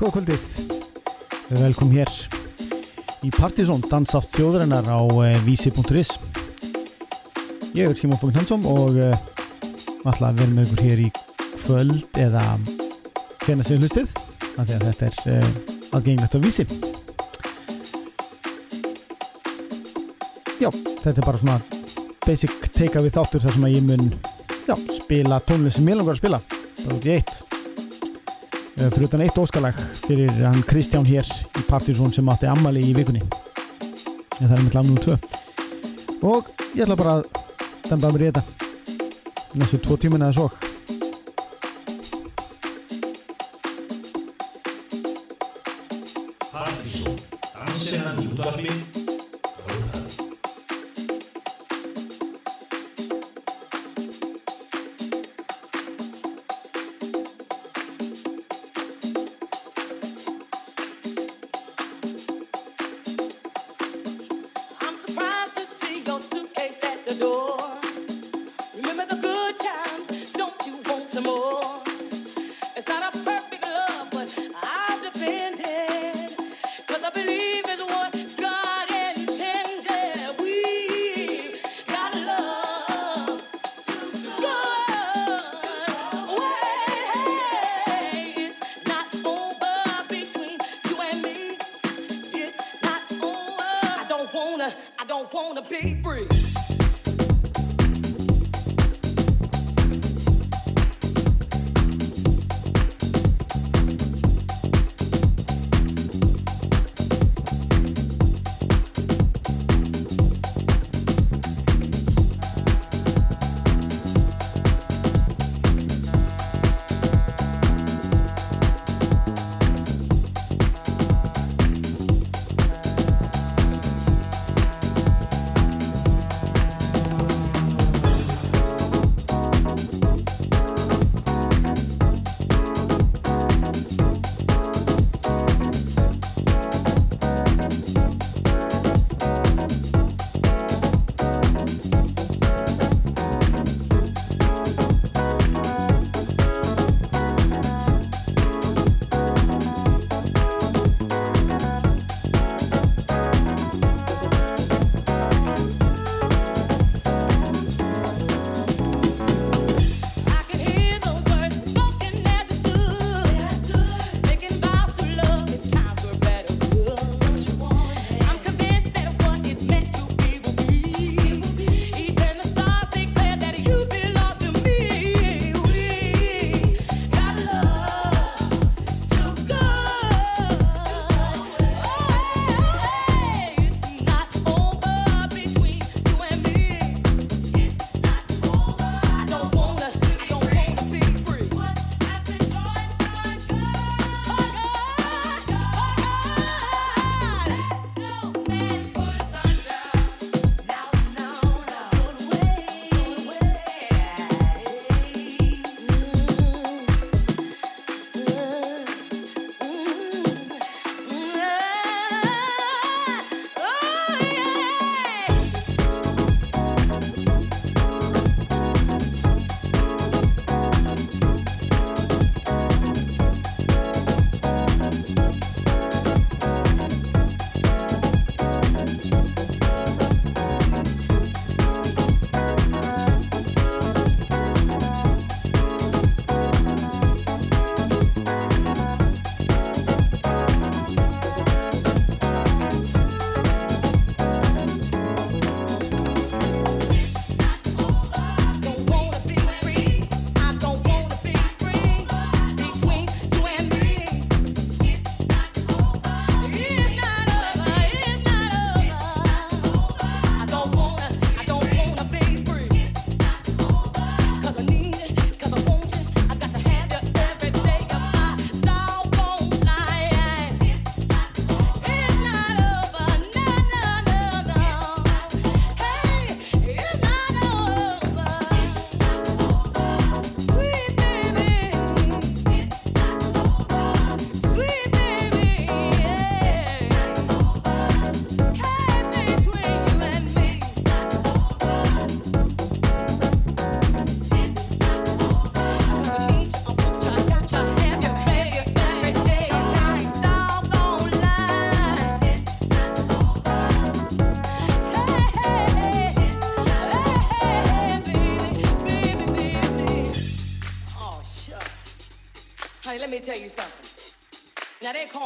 Góða kvöldið, velkom hér í Partizón, dansátt þjóðurinnar á uh, vísi.is Ég er Simon Fókn Hansson og ætla að vera með ykkur hér í kvöld eða hvernig sem hlustið því að þetta er uh, aðgengilegt á vísi. Já, þetta er bara svona basic take-away þáttur þar sem að ég mun spila tónlist sem ég langar að spila. Bara út í eitt. Fyrir utan eitt óskalag fyrir hann Kristján hér í Partizón sem átti ammali í vikunni. En það er með lánum tvö. Og ég ætla bara að demba mér í þetta. Næstu tvo tímuna eða svo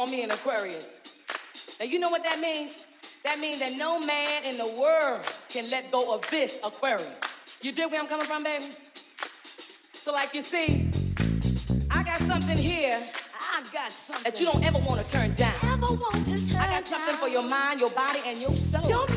call me an Aquarius. Now you know what that means? That means that no man in the world can let go of this Aquarius. You dig where I'm coming from, baby? So like you see, I got something here. I got something that you don't ever want to turn down. Ever want to turn I got something down. for your mind, your body, and your soul. Your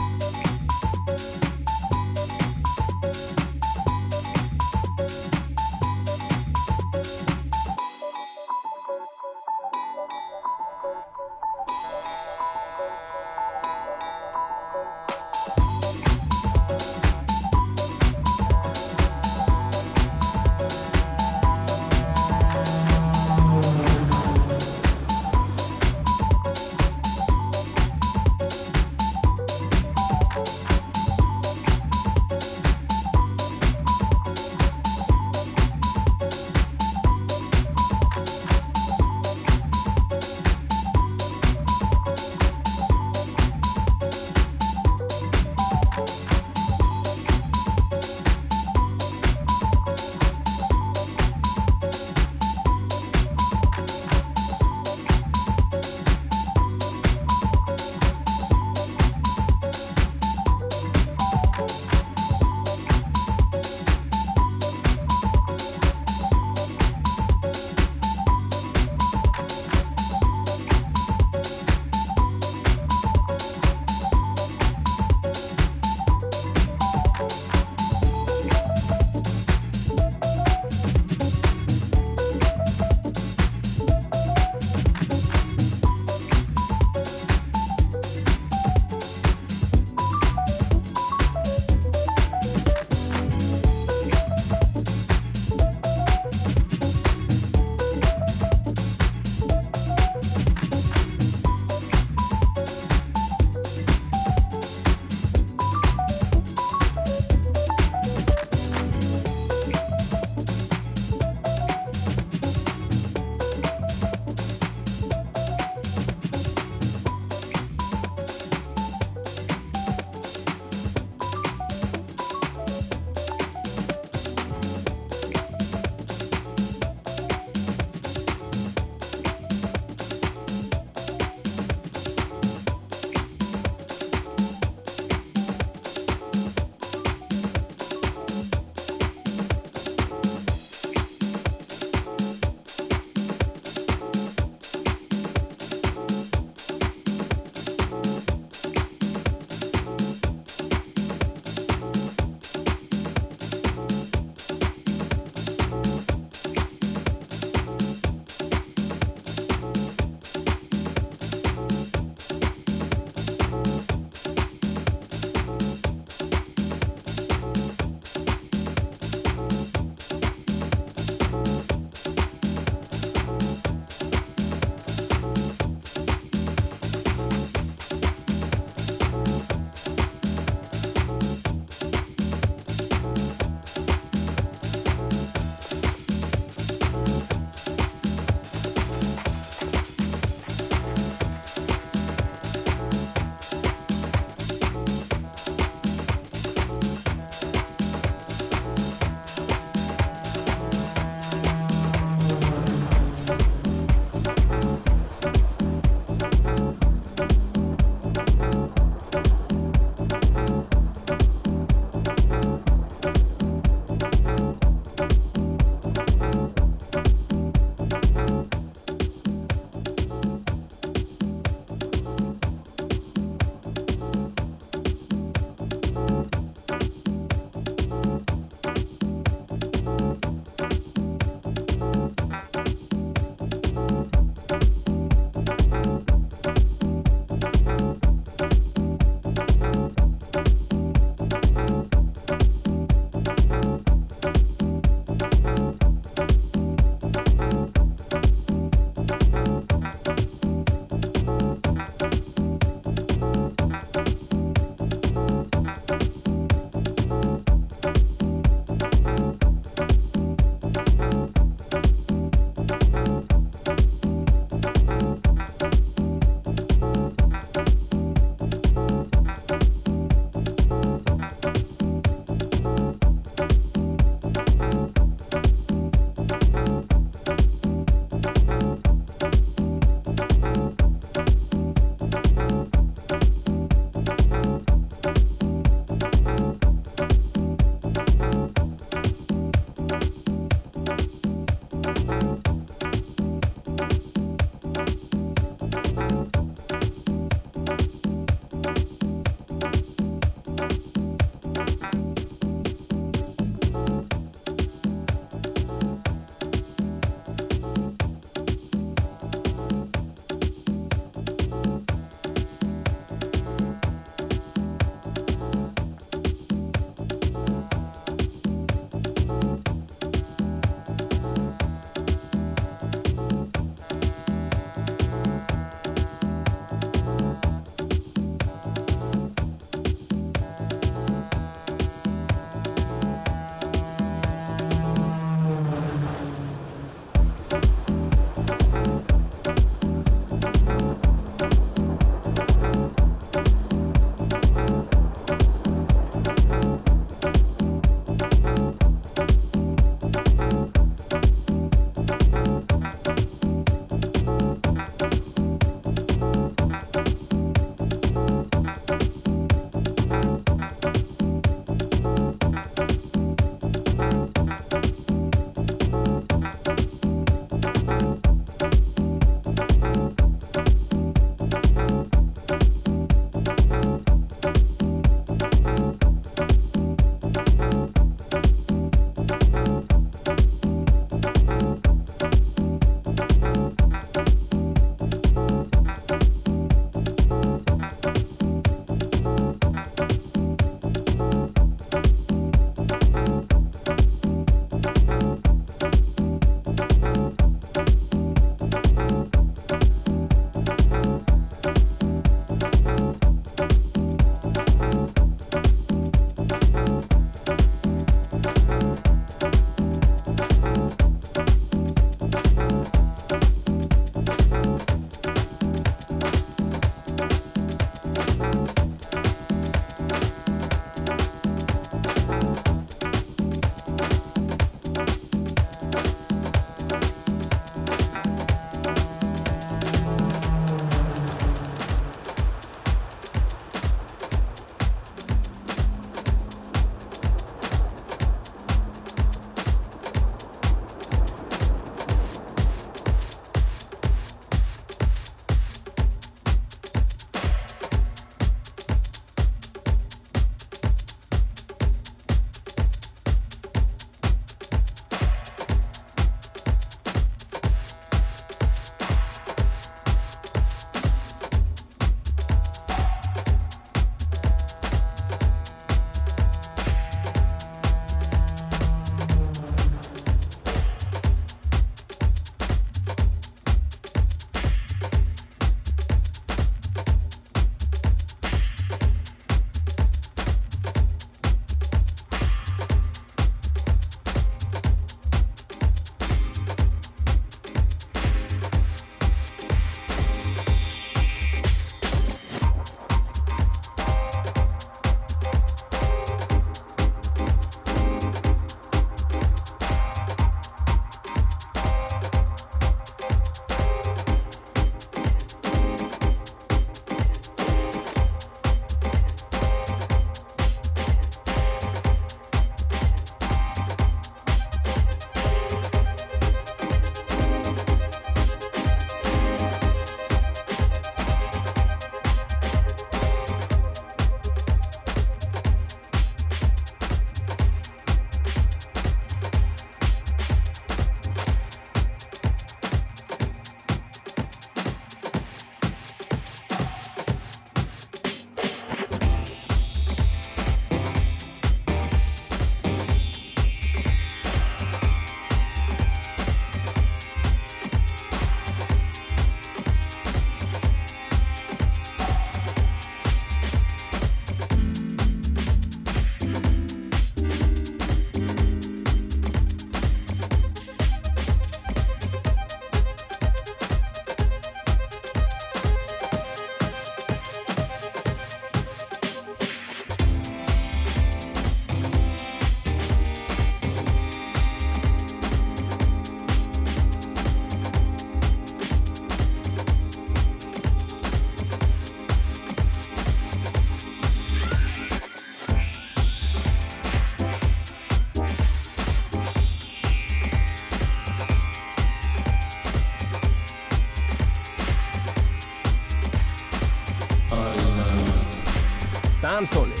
danstónlist. Já!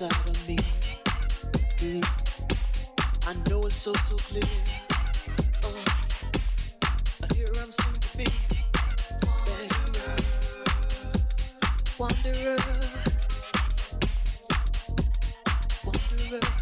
me. Mm. I know it's so, so clear. Oh, here I'm soon to be. Wanderer. Wanderer. Wanderer.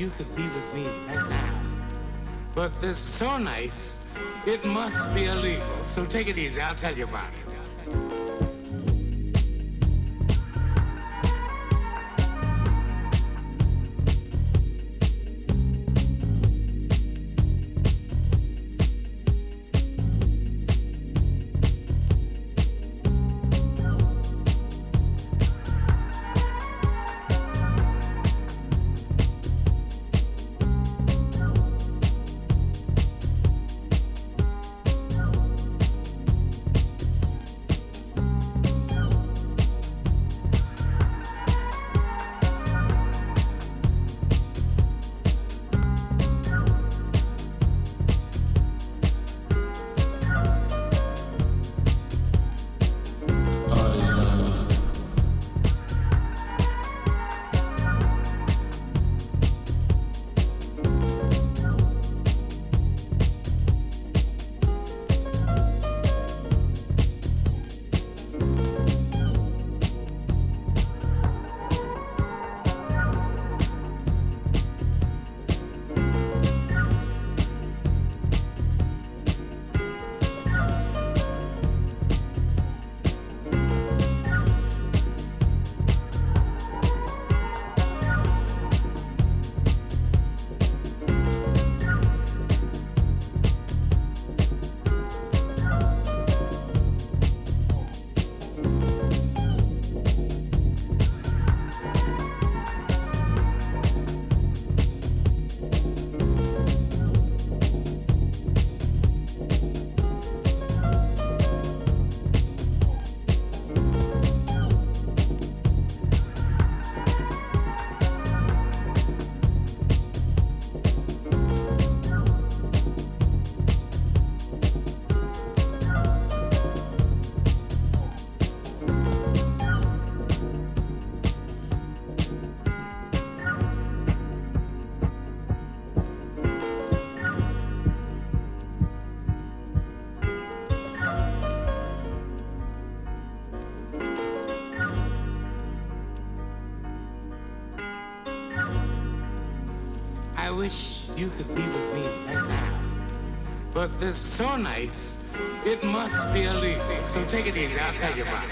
You could be with me right now. But this is so nice, it must be illegal. So take it easy. I'll tell you about it. take it easy. I'll tell you why.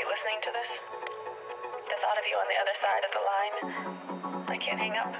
be listening to this. The thought of you on the other side of the line. I can't hang up.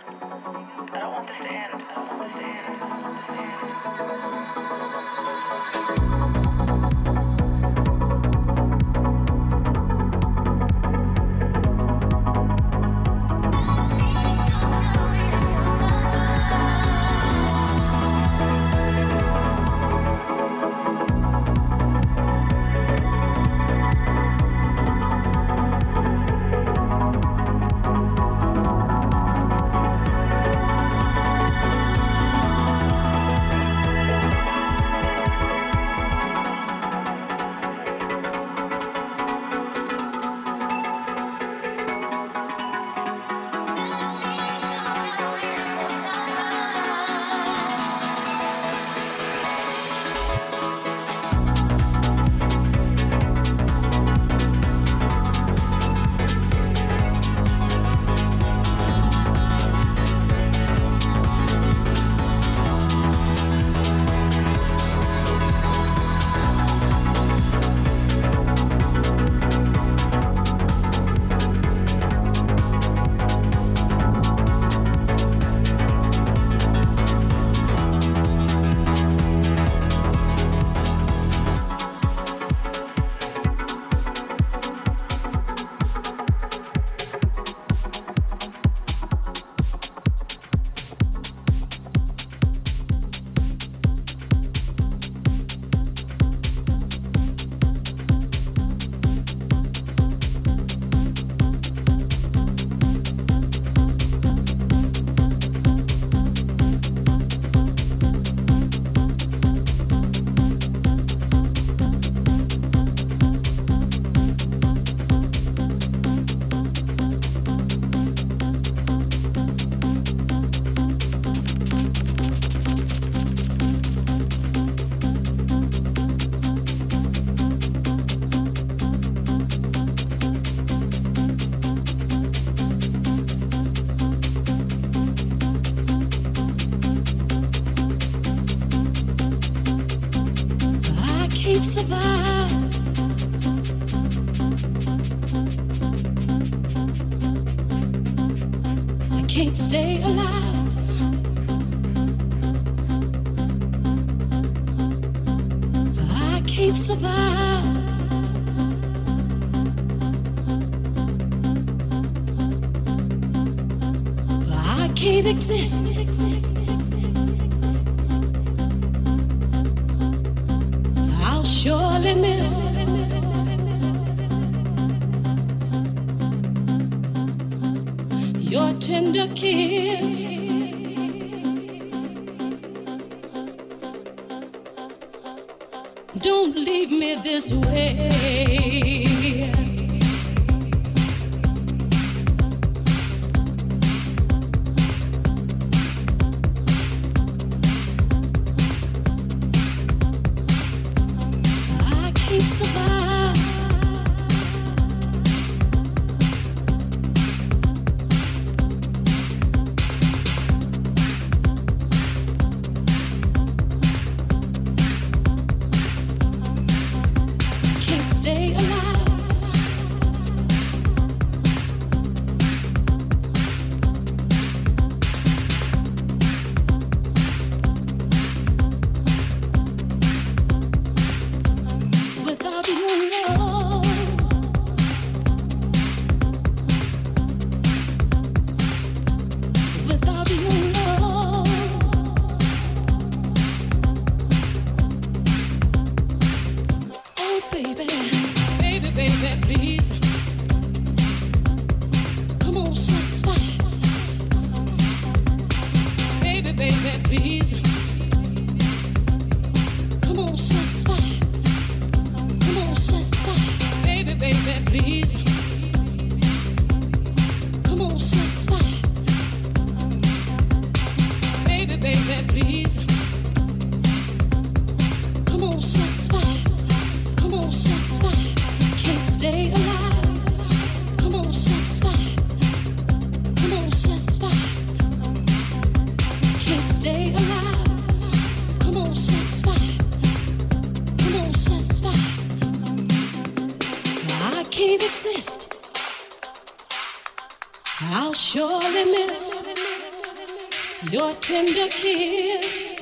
tender kiss.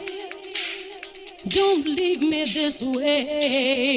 Don't leave me this way.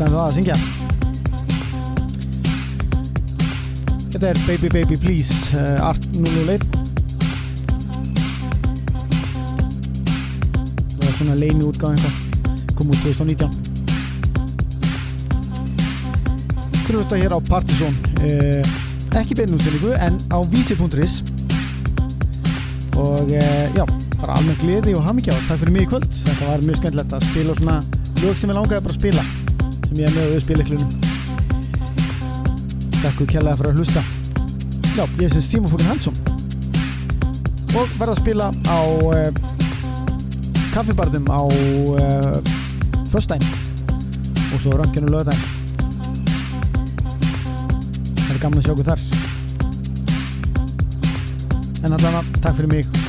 dæmi það að syngja. Þetta er Baby Baby Please uh, Art 001 Það er svona leini útgáð kom út 2019 Trúst að hér á Partizón uh, ekki beinumstælingu en á vísi.is og uh, já, bara alveg gleði og hamingjáð, takk fyrir mig í kvöld. Þetta var mjög skemmtilegt að spila og svona lög sem ég langaði bara að spila sem ég er með á viðspiliklunum Takk úr kjallaði fyrir að hlusta. Já, ég sé Simofókin Hansson. Og verða að spila á eh, kaffibarðum á eh, föstdæn og svo rönginu löðdæn Það er gamla sjóku þar. En allavega, takk fyrir mig.